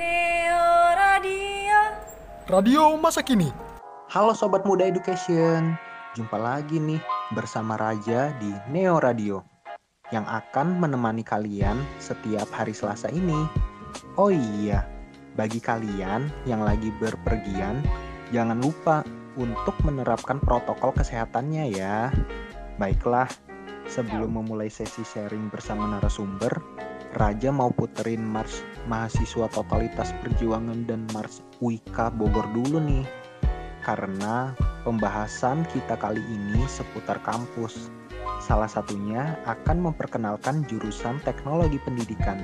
Neo Radio. Radio masa kini. Halo Sobat Muda Education, jumpa lagi nih bersama Raja di Neo Radio yang akan menemani kalian setiap hari Selasa ini. Oh iya, bagi kalian yang lagi berpergian, jangan lupa untuk menerapkan protokol kesehatannya ya. Baiklah, sebelum memulai sesi sharing bersama narasumber, Raja mau puterin Mars Mahasiswa Totalitas Perjuangan dan Mars Wika Bogor dulu nih karena pembahasan kita kali ini seputar kampus. Salah satunya akan memperkenalkan jurusan teknologi pendidikan.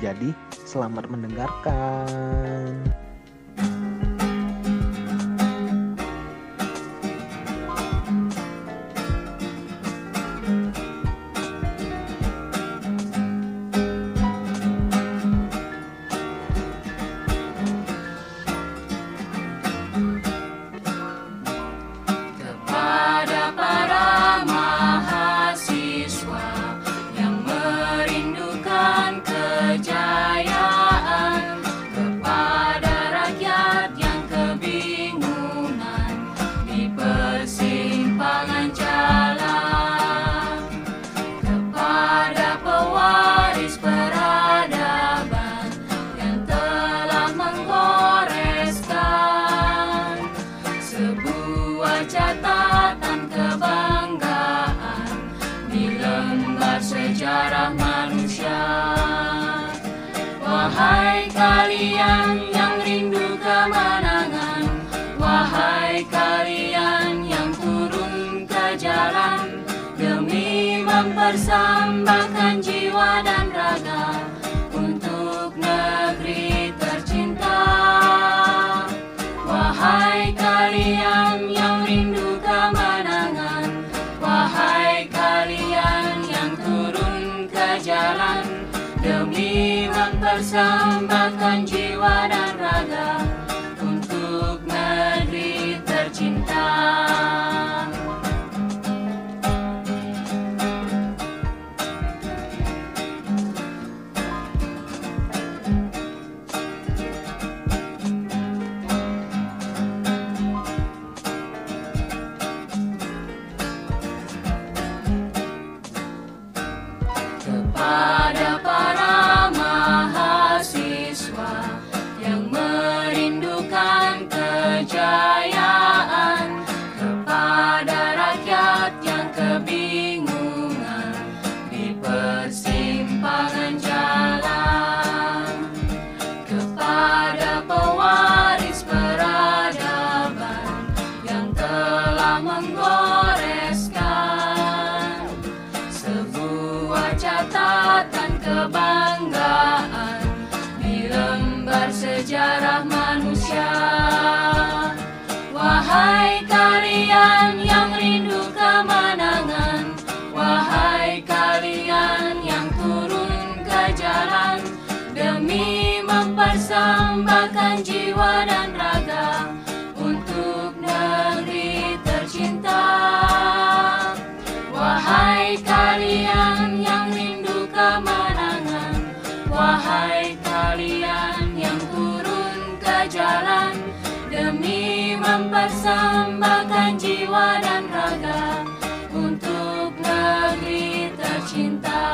Jadi, selamat mendengarkan. Mempersembahkan jiwa dan raga untuk negeri tercinta. Wahai kalian yang rindu kemenangan Wahai kalian yang turun ke jalan Demi mempersembahkan jiwa dan raga Untuk negeri tercinta kalian yang turun ke jalan Demi mempersembahkan jiwa dan raga Untuk negeri tercinta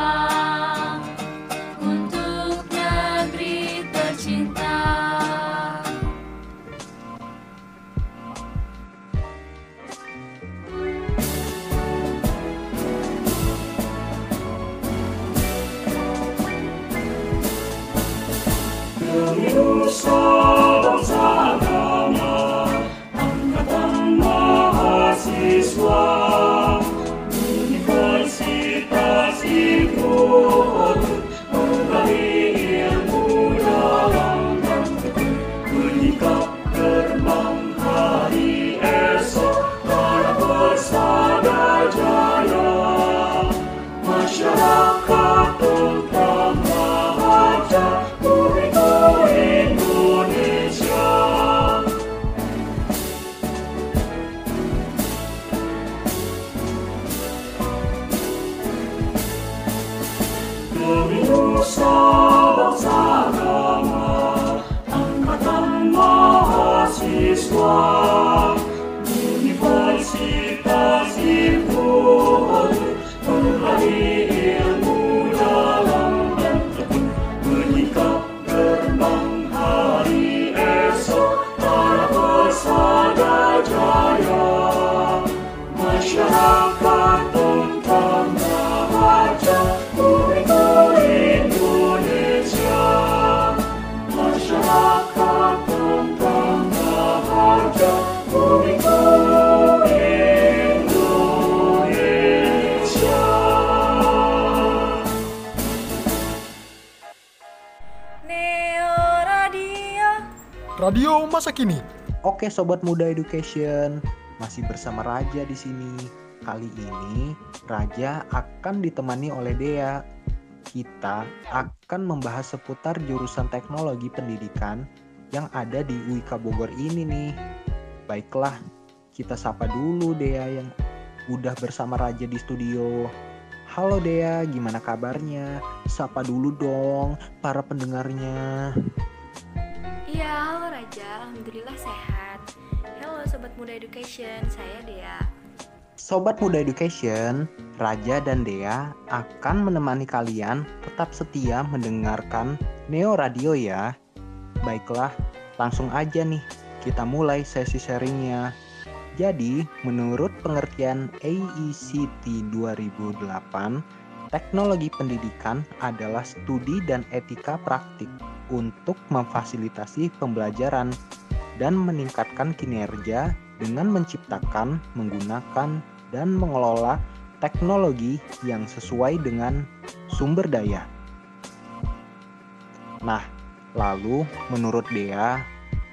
masa kini. Oke sobat muda education, masih bersama Raja di sini. Kali ini Raja akan ditemani oleh Dea. Kita akan membahas seputar jurusan teknologi pendidikan yang ada di UIK Bogor ini nih. Baiklah, kita sapa dulu Dea yang udah bersama Raja di studio. Halo Dea, gimana kabarnya? Sapa dulu dong para pendengarnya. Iya, halo Raja. Alhamdulillah sehat. Halo Sobat Muda Education, saya Dea. Sobat Muda Education, Raja dan Dea akan menemani kalian tetap setia mendengarkan Neo Radio ya. Baiklah, langsung aja nih kita mulai sesi sharingnya. Jadi, menurut pengertian AECT 2008, teknologi pendidikan adalah studi dan etika praktik untuk memfasilitasi pembelajaran dan meningkatkan kinerja dengan menciptakan, menggunakan, dan mengelola teknologi yang sesuai dengan sumber daya. Nah, lalu menurut Dea,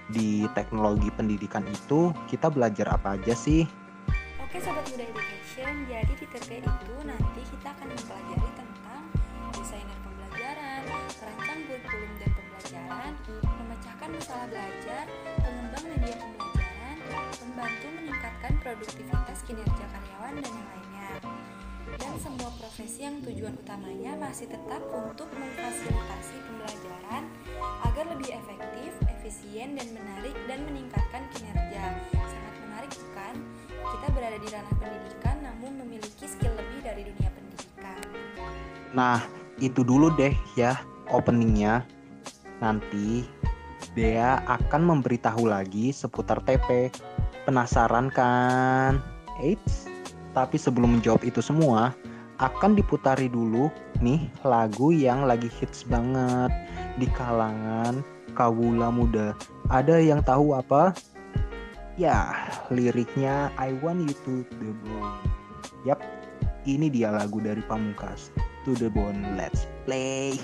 di teknologi pendidikan itu kita belajar apa aja sih? Oke Sobat Muda Education, jadi di TP itu akan mempelajari tentang desainer pembelajaran, perancang kurikulum dan pembelajaran, memecahkan masalah belajar, pengembang media pembelajaran, membantu meningkatkan produktivitas kinerja karyawan dan yang lainnya. Dan semua profesi yang tujuan utamanya masih tetap untuk memfasilitasi pembelajaran agar lebih efektif, efisien, dan menarik dan meningkatkan kinerja. Sangat menarik bukan? Kita berada di ranah pendidikan namun memiliki skill lebih dari dunia. Nah, itu dulu deh ya openingnya. Nanti Dea akan memberitahu lagi seputar TP. Penasaran kan? Eits, tapi sebelum menjawab itu semua, akan diputari dulu nih lagu yang lagi hits banget di kalangan kawula muda. Ada yang tahu apa? Ya, liriknya I want you to the bone. Yap, ini dia lagu dari Pamungkas. To the bone, let's play.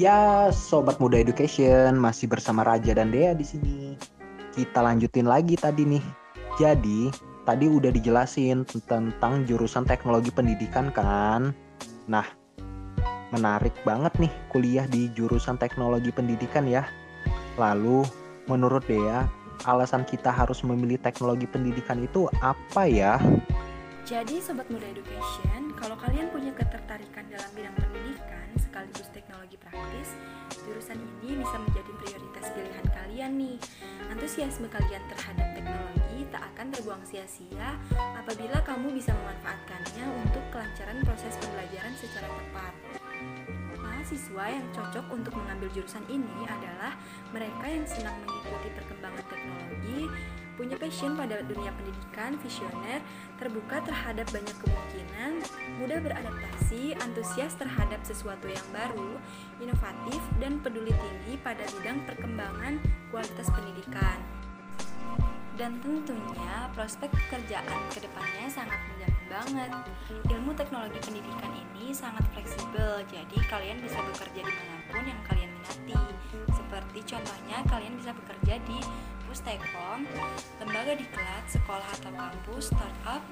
Ya, sobat muda education masih bersama Raja dan Dea di sini. Kita lanjutin lagi tadi nih. Jadi, tadi udah dijelasin tentang jurusan teknologi pendidikan kan. Nah, menarik banget nih kuliah di jurusan teknologi pendidikan ya. Lalu, menurut Dea, alasan kita harus memilih teknologi pendidikan itu apa ya? Jadi Sobat Muda Education, kalau kalian punya ketertarikan dalam bidang pendidikan sekaligus teknologi praktis, jurusan ini bisa menjadi prioritas pilihan kalian nih. Antusiasme kalian terhadap teknologi tak akan terbuang sia-sia apabila kamu bisa memanfaatkannya untuk kelancaran proses pembelajaran secara tepat. Mahasiswa yang cocok untuk mengambil jurusan ini adalah mereka yang senang mengikuti perkembangan teknologi, punya passion pada dunia pendidikan, visioner, terbuka terhadap banyak kemungkinan, mudah beradaptasi, antusias terhadap sesuatu yang baru, inovatif, dan peduli tinggi pada bidang perkembangan kualitas pendidikan. Dan tentunya prospek pekerjaan ke depannya sangat menjamin banget. Ilmu teknologi pendidikan ini sangat fleksibel, jadi kalian bisa bekerja di mana pun yang kalian minati. Seperti contohnya kalian bisa bekerja di kampus Tekkom, lembaga diklat, sekolah atau kampus, startup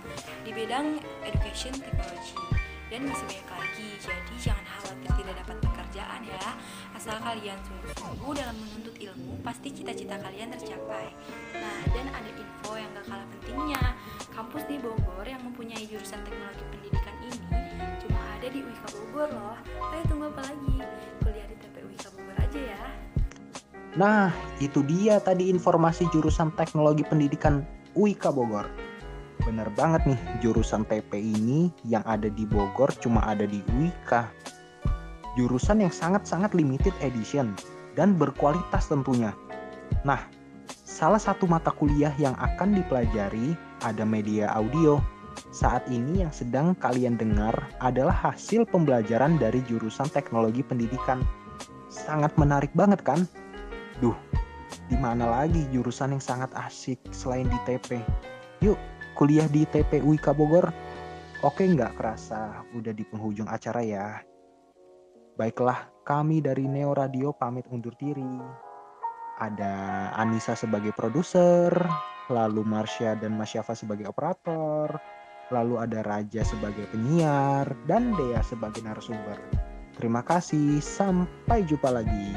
di bidang education technology dan masih banyak lagi. Jadi jangan khawatir tidak dapat pekerjaan ya. Asal kalian sungguh-sungguh dalam menuntut ilmu, pasti cita-cita kalian tercapai. Nah, dan ada info yang gak kalah pentingnya. Kampus di Bogor yang mempunyai jurusan teknologi pendidikan ini cuma ada di UIK Bogor loh. Ayo tunggu apa lagi? Nah, itu dia tadi informasi jurusan teknologi pendidikan UIK Bogor. Bener banget nih, jurusan TP ini yang ada di Bogor cuma ada di UIK. Jurusan yang sangat-sangat limited edition dan berkualitas tentunya. Nah, salah satu mata kuliah yang akan dipelajari ada media audio. Saat ini yang sedang kalian dengar adalah hasil pembelajaran dari jurusan teknologi pendidikan. Sangat menarik banget kan? Duh, di mana lagi jurusan yang sangat asik selain di TP? Yuk, kuliah di TP UIK Bogor. Oke nggak kerasa udah di penghujung acara ya. Baiklah, kami dari Neo Radio pamit undur diri. Ada Anissa sebagai produser, lalu Marsha dan Masyafa sebagai operator, lalu ada Raja sebagai penyiar, dan Dea sebagai narasumber. Terima kasih, sampai jumpa lagi.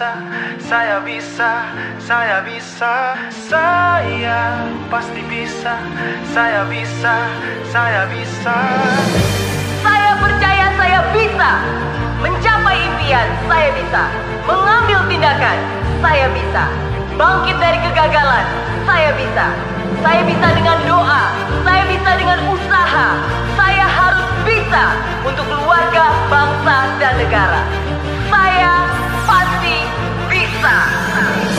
Bisa, saya bisa, saya bisa, saya pasti bisa, saya bisa, saya bisa. Saya percaya saya bisa mencapai impian. Saya bisa mengambil tindakan. Saya bisa bangkit dari kegagalan. Saya bisa. Saya bisa dengan doa. Saya bisa dengan usaha. Saya harus bisa untuk keluarga, bangsa, dan negara. Saya bisa.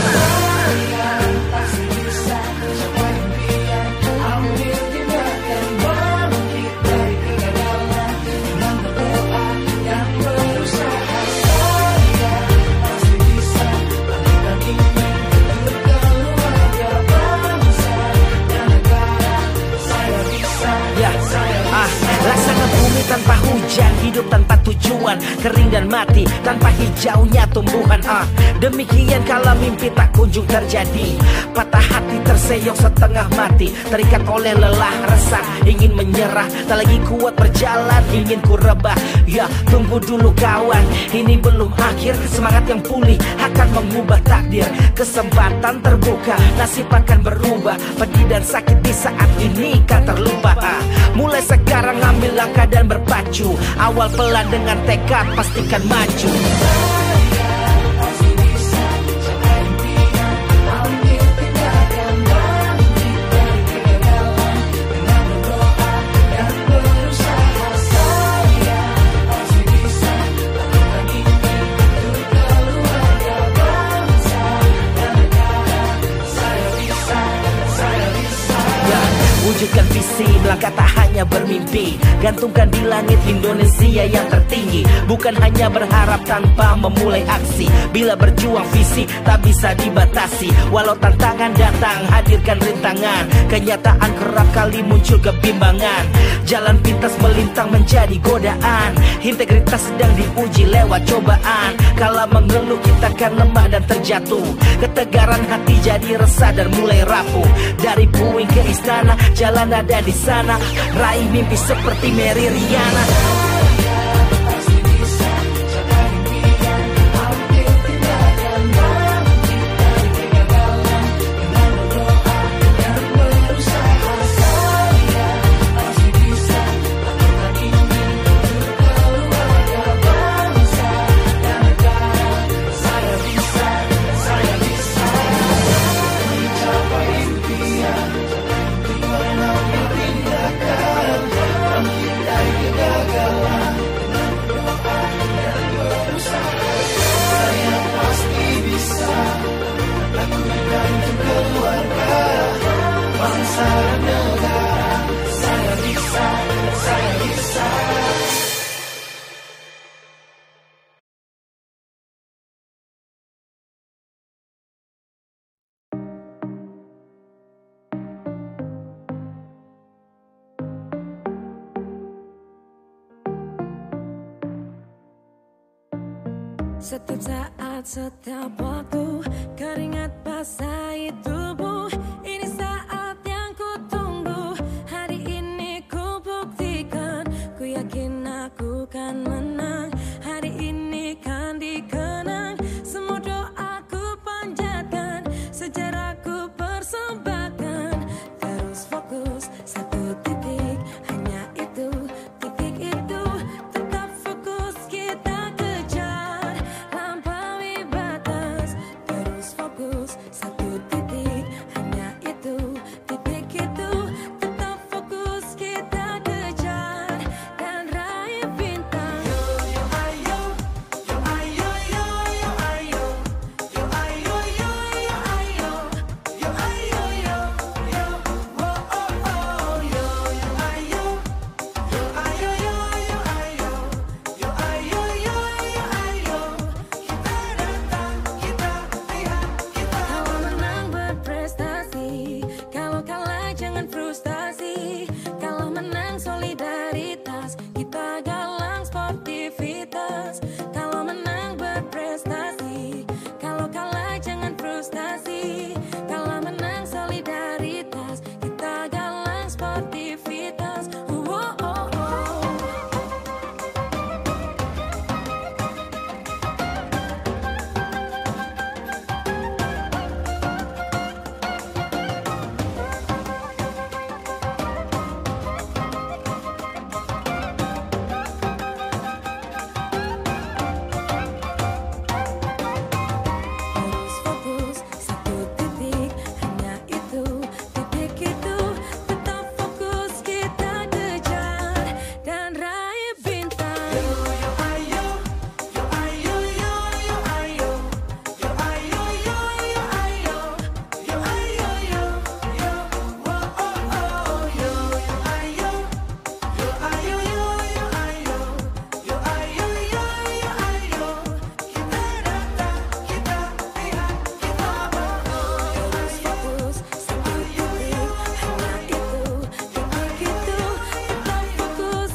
Tanpa hujan, hidup tanpa tujuan, kering dan mati tanpa hijaunya tumbuhan. Ah, demikian kalau mimpi tak kunjung terjadi, patah hati terseok setengah mati, terikat oleh lelah resah, ingin menyerah, tak lagi kuat berjalan, ingin ku rebah. Ya, tunggu dulu kawan, ini belum akhir, semangat yang pulih akan mengubah takdir, kesempatan terbuka, nasib akan berubah, pedih dan sakit di saat ini kan terlupa. Ah, mulai sekarang ambil langkah dan berpacu, awal pelan dengan tekad pastikan maju. Ya, wujudkan visi melangkah tak hanya bermimpi mimpi. Gantungkan di langit Indonesia yang tertinggi. Bukan hanya berharap tanpa memulai aksi. Bila berjuang visi tak bisa dibatasi. Walau tantangan datang hadirkan rintangan. Kenyataan kerap kali muncul kebimbangan. Jalan pintas melintang menjadi godaan. Integritas sedang diuji lewat cobaan. Kala mengeluh kita kan lemah dan terjatuh. Ketegaran hati jadi resah dan mulai rapuh. Dari puing ke istana jalan ada di sana. Raih mimpi seperti Mary Riana Setiap saat, setiap waktu Keringat basahi tubuh